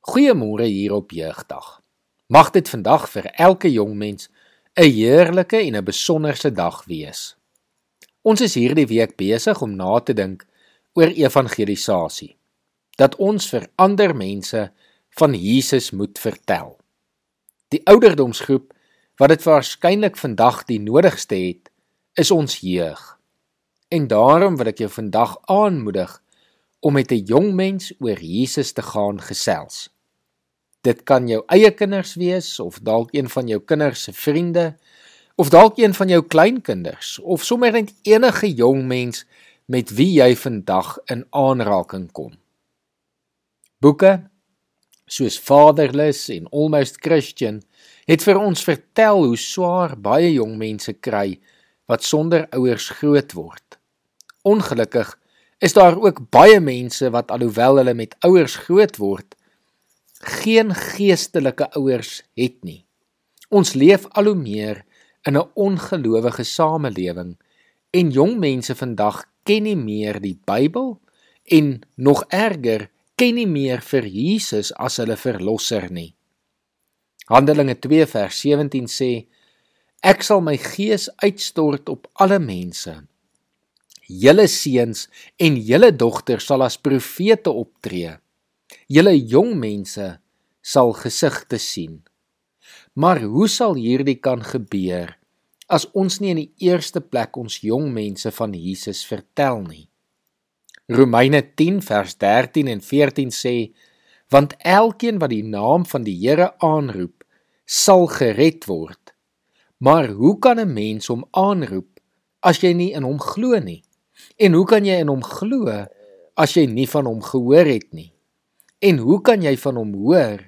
Goeiemôre hier op Jeugdag. Mag dit vandag vir elke jong mens 'n heerlike en 'n besonderse dag wees. Ons is hierdie week besig om na te dink oor evangelisasie. Dat ons vir ander mense van Jesus moet vertel. Die ouderdomsgroep wat dit waarskynlik vandag die nodigste het, is ons jeug. En daarom wil ek jou vandag aanmoedig om met 'n jong mens oor Jesus te gaan gesels. Dit kan jou eie kinders wees of dalk een van jou kinders se vriende of dalk een van jou kleinkinders of sommer net enige jong mens met wie jy vandag in aanraking kom. Boeke soos Fatherless en Almost Christian het vir ons vertel hoe swaar baie jong mense kry wat sonder ouers groot word. Ongelukkig is daar ook baie mense wat alhoewel hulle met ouers groot word, geen geestelike ouers het nie. Ons leef al hoe meer in 'n ongelowige samelewing en jong mense vandag ken nie meer die Bybel en nog erger ken nie meer vir Jesus as hulle verlosser nie. Handelinge 2 vers 17 sê ek sal my gees uitstort op alle mense julle seuns en julle dogters sal as profete optree. Julle jong mense sal gesigte sien. Maar hoe sal hierdie kan gebeur as ons nie in die eerste plek ons jong mense van Jesus vertel nie? Romeine 10 vers 13 en 14 sê want elkeen wat die naam van die Here aanroep sal gered word. Maar hoe kan 'n mens hom aanroep as jy nie in hom glo nie? En hoe kan jy in hom glo as jy nie van hom gehoor het nie? En hoe kan jy van hom hoor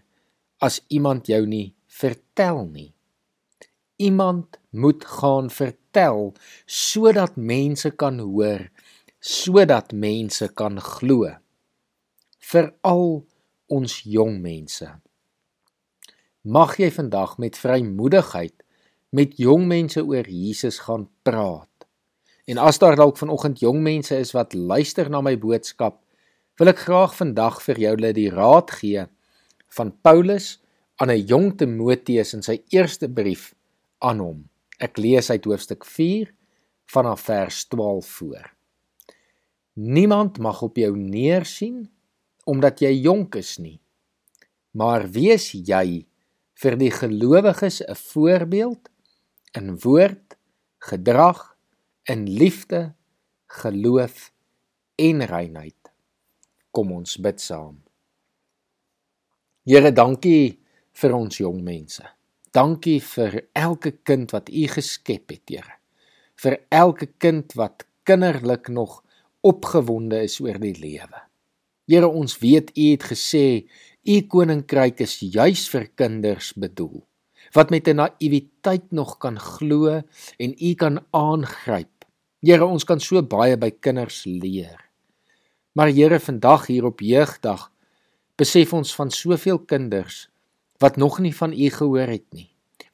as iemand jou nie vertel nie? Iemand moet gaan vertel sodat mense kan hoor, sodat mense kan glo. Veral ons jong mense. Mag jy vandag met vrymoedigheid met jong mense oor Jesus gaan praat. En as daar dalk vanoggend jong mense is wat luister na my boodskap, wil ek graag vandag vir jou hulle die raad gee van Paulus aan 'n jong Timoteus in sy eerste brief aan hom. Ek lees uit hoofstuk 4 vanaf vers 12 voor. Niemand mag op jou neersien omdat jy jonk is nie. Maar wees jy vir die gelowiges 'n voorbeeld in woord, gedrag in liefde, geloof en reinheid. Kom ons bid saam. Here, dankie vir ons jong mense. Dankie vir elke kind wat U geskep het, Here. Vir elke kind wat kinderlik nog opgewonde is oor die lewe. Here, ons weet U het gesê U koninkryk is juis vir kinders bedoel wat met 'n naïwiteit nog kan glo en U kan aangryp Here, ons kan so baie by kinders leer. Maar Here, vandag hier op jeugdag besef ons van soveel kinders wat nog nie van U gehoor het nie,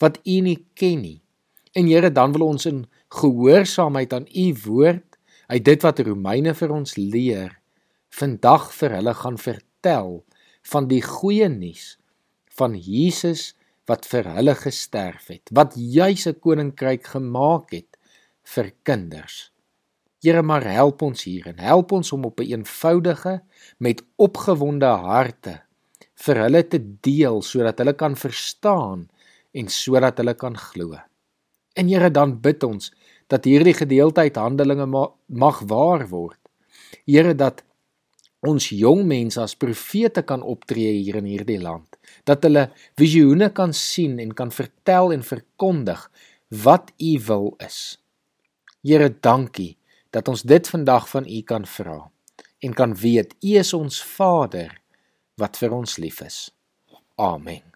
wat U nie ken nie. En Here, dan wil ons in gehoorsaamheid aan U woord, uit dit wat Romeine vir ons leer, vandag vir hulle gaan vertel van die goeie nuus van Jesus wat vir hulle gesterf het, wat juis 'n koninkryk gemaak het vir kinders. Here maar help ons hier en help ons om op 'n eenvoudige met opgewonde harte vir hulle te deel sodat hulle kan verstaan en sodat hulle kan glo. En Here dan bid ons dat hierdie gedeelte uit Handelinge mag waar word. Here dat ons jong mense as profete kan optree hier in hierdie land, dat hulle visioene kan sien en kan vertel en verkondig wat u wil is. Here, dankie dat ons dit vandag van U kan vra en kan weet U is ons Vader wat vir ons lief is. Amen.